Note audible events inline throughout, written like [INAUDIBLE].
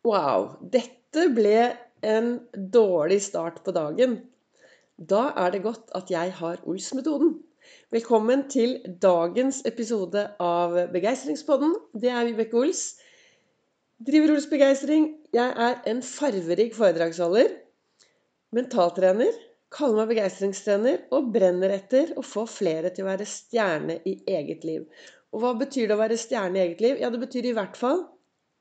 Wow, dette ble en dårlig start på dagen. Da er det godt at jeg har Ols-metoden. Velkommen til dagens episode av Begeistringspodden. Det er Vibeke Ols. Driver Ols Begeistring. Jeg er en farverik foredragsholder. Mentaltrener. Kaller meg begeistringstrener og brenner etter å få flere til å være stjerne i eget liv. Og hva betyr det å være stjerne i eget liv? Ja, det betyr i hvert fall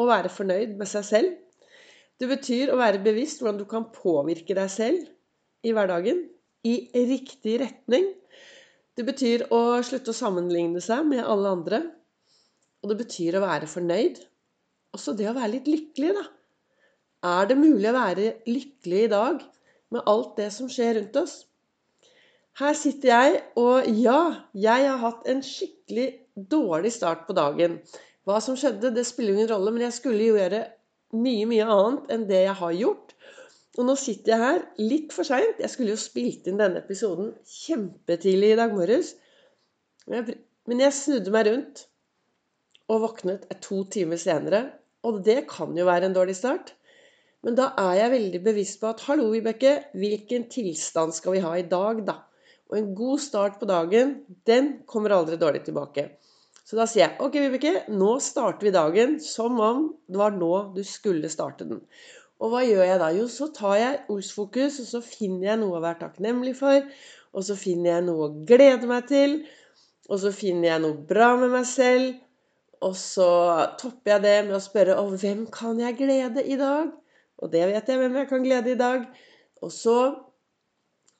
å være fornøyd med seg selv. Det betyr å være bevisst hvordan du kan påvirke deg selv i hverdagen i riktig retning. Det betyr å slutte å sammenligne seg med alle andre. Og det betyr å være fornøyd. Også det å være litt lykkelig, da. Er det mulig å være lykkelig i dag med alt det som skjer rundt oss? Her sitter jeg, og ja, jeg har hatt en skikkelig dårlig start på dagen. Hva som skjedde, det spiller ingen rolle, men jeg skulle gjøre mye, mye annet enn det jeg har gjort. Og nå sitter jeg her litt for seint. Jeg skulle jo spilt inn denne episoden kjempetidlig i dag morges. Men jeg snudde meg rundt og våknet to timer senere. Og det kan jo være en dårlig start. Men da er jeg veldig bevisst på at hallo, Vibeke, hvilken tilstand skal vi ha i dag, da? Og en god start på dagen, den kommer aldri dårlig tilbake. Så da sier jeg ok, Vibeke, nå starter vi dagen som om det var nå du skulle starte den. Og hva gjør jeg da? Jo, så tar jeg Ols-fokus, og så finner jeg noe å være takknemlig for. Og så finner jeg noe å glede meg til. Og så finner jeg noe bra med meg selv. Og så topper jeg det med å spørre om hvem kan jeg glede i dag? Og det vet jeg hvem jeg kan glede i dag. Og så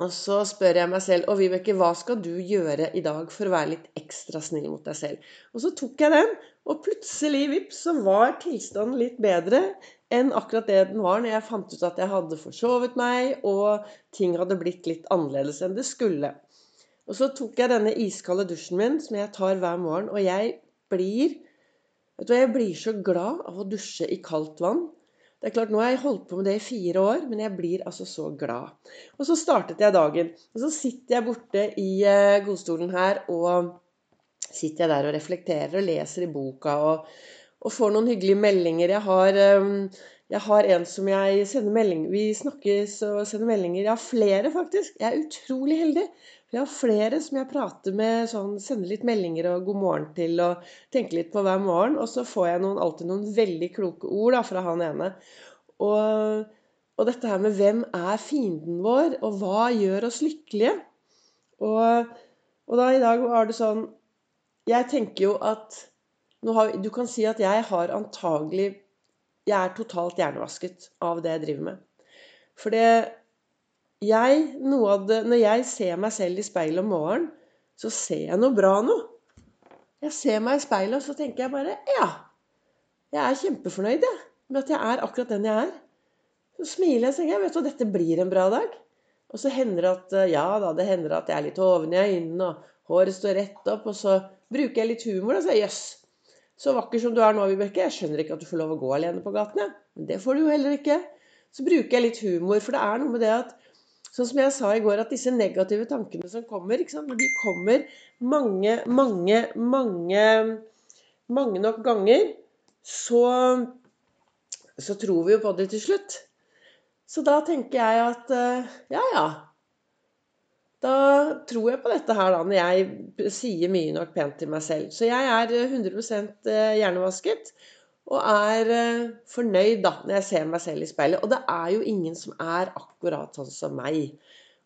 og så spør jeg meg selv og Vibeke, hva skal du gjøre i dag for å være litt ekstra snill mot deg selv? Og så tok jeg den, og plutselig, vips, så var tilstanden litt bedre enn akkurat det den var når jeg fant ut at jeg hadde forsovet meg, og ting hadde blitt litt annerledes enn det skulle. Og så tok jeg denne iskalde dusjen min, som jeg tar hver morgen, og jeg blir Vet du hva, jeg blir så glad av å dusje i kaldt vann. Det er klart, Nå har jeg holdt på med det i fire år, men jeg blir altså så glad. Og så startet jeg dagen. Og så sitter jeg borte i eh, godstolen her, og sitter jeg der og reflekterer og leser i boka og, og får noen hyggelige meldinger. Jeg har, ehm, jeg har en som jeg sender melding Vi snakkes og sender meldinger. Jeg har flere, faktisk. Jeg er utrolig heldig. Jeg har flere som jeg prater med, sånn, sender litt meldinger og 'god morgen' til og tenker litt på hver morgen. Og så får jeg noen, alltid noen veldig kloke ord da, fra han ene. Og, og, dette her med hvem er fienden vår, og hva gjør oss lykkelige? Og, og da i dag var det sånn Jeg tenker jo at har, Du kan si at jeg har antagelig Jeg er totalt hjernevasket av det jeg driver med. For det jeg, det, Når jeg ser meg selv i speilet om morgenen, så ser jeg noe bra nå. Jeg ser meg i speilet, og så tenker jeg bare Ja, jeg er kjempefornøyd, jeg med at jeg er akkurat den jeg er. Så smiler jeg og tenker vet du, dette blir en bra dag. Og så hender det at eh, ja da, det hender at jeg er litt hoven i øynene, og håret står rett opp. Og så bruker jeg litt humor og sier jøss. Så vakker som du er nå, Vibeke. Jeg skjønner ikke at du får lov å gå alene på gatene. Men det får du jo heller ikke. Så bruker jeg litt humor, for det er noe med det at Sånn som jeg sa i går, at disse negative tankene som kommer, de kommer mange, mange, mange, mange nok ganger, så så tror vi jo på det til slutt. Så da tenker jeg at eh, ja, ja. Da tror jeg på dette her, da, når jeg sier mye nok pent til meg selv. Så jeg er 100 eh, hjernevasket. Og er eh, fornøyd da, når jeg ser meg selv i speilet. Og det er jo ingen som er akkurat sånn som meg.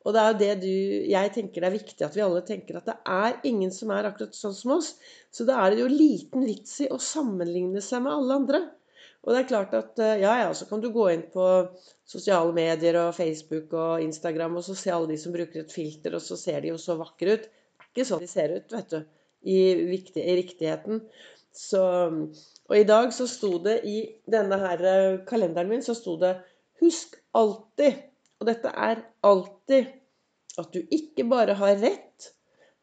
Og det er jo det du Jeg tenker det er viktig at vi alle tenker at det er ingen som er akkurat sånn som oss. Så da er det jo liten vits i å sammenligne seg med alle andre. Og det er klart at eh, ja, ja, så kan du gå inn på sosiale medier og Facebook og Instagram og så se alle de som bruker et filter, og så ser de jo så vakre ut. Det er ikke sånn de ser ut, vet du, i, viktig, i riktigheten. Så, og i dag så sto det i denne her eh, kalenderen min så sto det 'Husk alltid', og dette er alltid, at du ikke bare har rett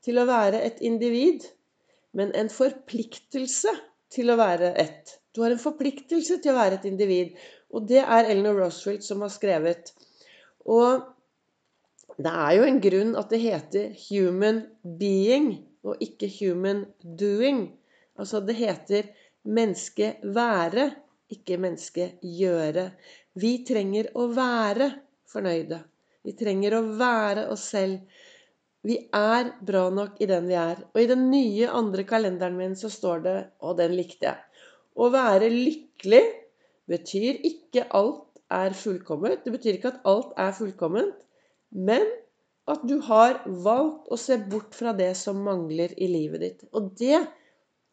til å være et individ, men en forpliktelse til å være ett. Du har en forpliktelse til å være et individ. Og det er Eleanor Roosevelt som har skrevet. Og det er jo en grunn at det heter 'human being' og ikke 'human doing'. Altså det heter 'menneske være', ikke 'menneske gjøre. Vi trenger å være fornøyde. Vi trenger å være oss selv. Vi er bra nok i den vi er. Og i den nye andre kalenderen min så står det, og den likte jeg Å være lykkelig betyr ikke alt er fullkomment. Det betyr ikke at alt er fullkomment, men at du har valgt å se bort fra det som mangler i livet ditt. Og det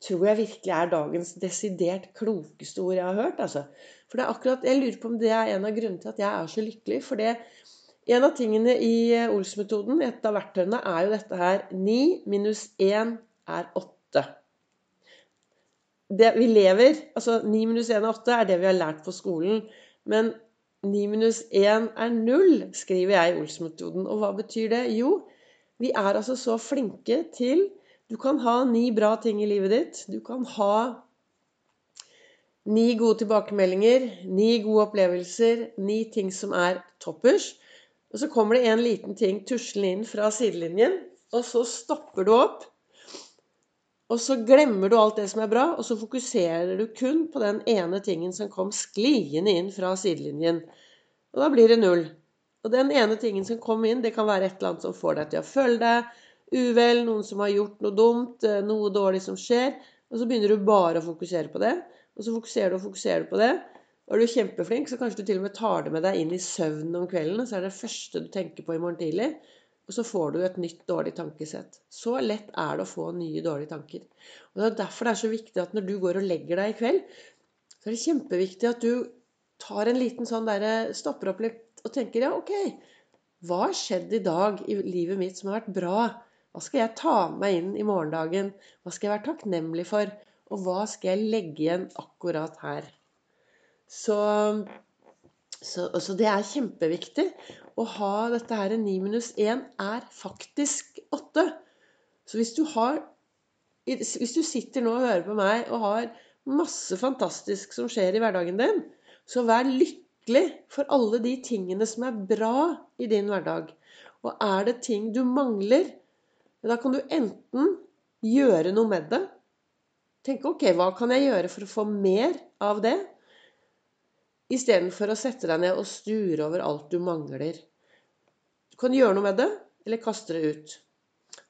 tror jeg virkelig er dagens desidert klokeste ord jeg har hørt. Altså. For det er akkurat, Jeg lurer på om det er en av grunnene til at jeg er så lykkelig. For det, en av tingene i Ols-metoden, et av verktøyene, er jo dette her 9 minus 1 er 8. Det vi lever, altså 9 minus 1 er 8, er det vi har lært på skolen. Men 9 minus 1 er 0, skriver jeg i Ols-metoden. Og hva betyr det? Jo, vi er altså så flinke til du kan ha ni bra ting i livet ditt. Du kan ha ni gode tilbakemeldinger, ni gode opplevelser, ni ting som er toppers. Og så kommer det en liten ting tuslende inn fra sidelinjen, og så stopper du opp. Og så glemmer du alt det som er bra, og så fokuserer du kun på den ene tingen som kom skliende inn fra sidelinjen. Og da blir det null. Og den ene tingen som kom inn, det kan være et eller annet som får deg til å føle deg uvel, noen som har gjort noe dumt, eh, noe dårlig som skjer. Og så begynner du bare å fokusere på det. Og så fokuserer du og fokuserer du på det. Og er du kjempeflink, så kanskje du til og med tar det med deg inn i søvnen om kvelden. og Så er det første du tenker på i morgen tidlig. Og så får du et nytt dårlig tankesett. Så lett er det å få nye dårlige tanker. Og Det er derfor det er så viktig at når du går og legger deg i kveld, så er det kjempeviktig at du tar en liten sånn derre Stopper opp litt og tenker ja, ok. Hva har skjedd i dag i livet mitt som har vært bra? Hva skal jeg ta med meg inn i morgendagen? Hva skal jeg være takknemlig for? Og hva skal jeg legge igjen akkurat her? Så, så, så det er kjempeviktig å ha dette her 9 minus 1 er faktisk 8. Så hvis du har Hvis du sitter nå og hører på meg og har masse fantastisk som skjer i hverdagen din, så vær lykkelig for alle de tingene som er bra i din hverdag. Og er det ting du mangler, da kan du enten gjøre noe med det. Tenke ok, hva kan jeg gjøre for å få mer av det? Istedenfor å sette deg ned og sture over alt du mangler. Du kan gjøre noe med det, eller kaste det ut.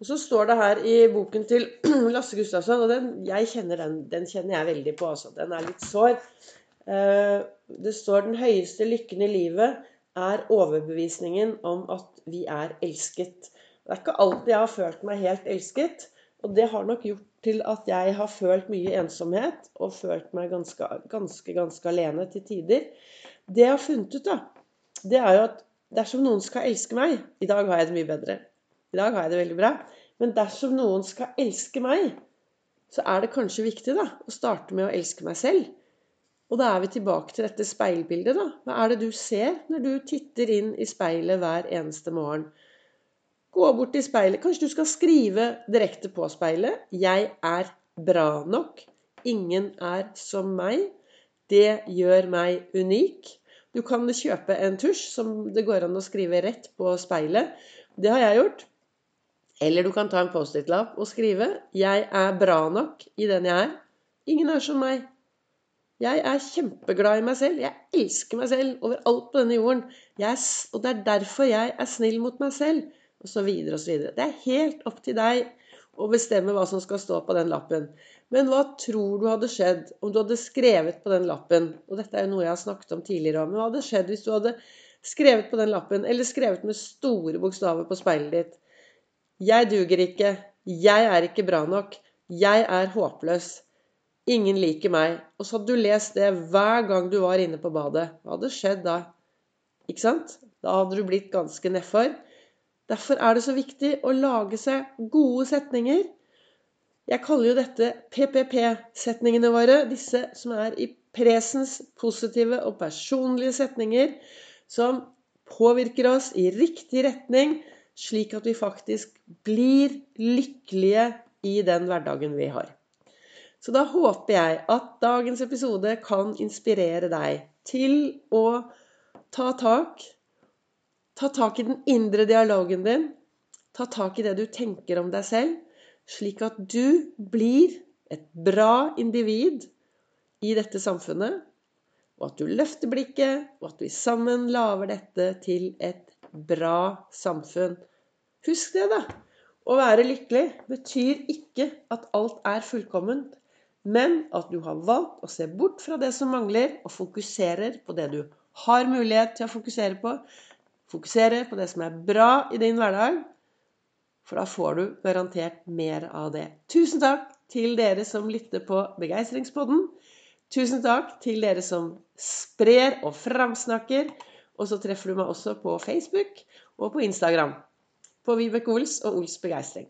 Og så står det her i boken til [CLEARS THROAT] Lasse Gustavsson, og den, kjenner den, den kjenner jeg veldig på. Altså. Den er litt sår. Eh, det står 'Den høyeste lykken i livet er overbevisningen om at vi er elsket'. Det er ikke alltid jeg har følt meg helt elsket. Og det har nok gjort til at jeg har følt mye ensomhet og følt meg ganske, ganske, ganske alene til tider. Det jeg har funnet ut, da, det er jo at dersom noen skal elske meg I dag har jeg det mye bedre. I dag har jeg det veldig bra. Men dersom noen skal elske meg, så er det kanskje viktig da, å starte med å elske meg selv. Og da er vi tilbake til dette speilbildet. da. Hva er det du ser når du titter inn i speilet hver eneste morgen? Gå bort til speilet. Kanskje du skal skrive direkte på speilet 'Jeg er bra nok'. Ingen er som meg. Det gjør meg unik. Du kan kjøpe en tusj som det går an å skrive rett på speilet. Det har jeg gjort. Eller du kan ta en Post-It-lapp og skrive 'Jeg er bra nok i den jeg er'. Ingen er som meg. Jeg er kjempeglad i meg selv. Jeg elsker meg selv overalt på denne jorden. Er, og det er derfor jeg er snill mot meg selv osv. osv. Det er helt opp til deg å bestemme hva som skal stå på den lappen. Men hva tror du hadde skjedd om du hadde skrevet på den lappen Og dette er jo noe jeg har snakket om tidligere. Men hva hadde skjedd hvis du hadde skrevet på den lappen, eller skrevet med store bokstaver på speilet ditt Jeg duger ikke. Jeg er ikke bra nok. Jeg er håpløs. Ingen liker meg. Og så hadde du lest det hver gang du var inne på badet. Hva hadde skjedd da? Ikke sant? Da hadde du blitt ganske nedfor. Derfor er det så viktig å lage seg gode setninger. Jeg kaller jo dette PPP-setningene våre. Disse som er i presens, positive og personlige setninger som påvirker oss i riktig retning, slik at vi faktisk blir lykkelige i den hverdagen vi har. Så da håper jeg at dagens episode kan inspirere deg til å ta tak Ta tak i den indre dialogen din. Ta tak i det du tenker om deg selv, slik at du blir et bra individ i dette samfunnet. og at du løfter blikket, og at vi sammen lager dette til et bra samfunn. Husk det, da. Å være lykkelig betyr ikke at alt er fullkomment, men at du har valgt å se bort fra det som mangler, og fokuserer på det du har mulighet til å fokusere på. Fokusere på det som er bra i din hverdag, for da får du garantert mer av det. Tusen takk til dere som lytter på Begeistringspodden. Tusen takk til dere som sprer og framsnakker. Og så treffer du meg også på Facebook og på Instagram. På Vibeke Ols og Ols Begeistring.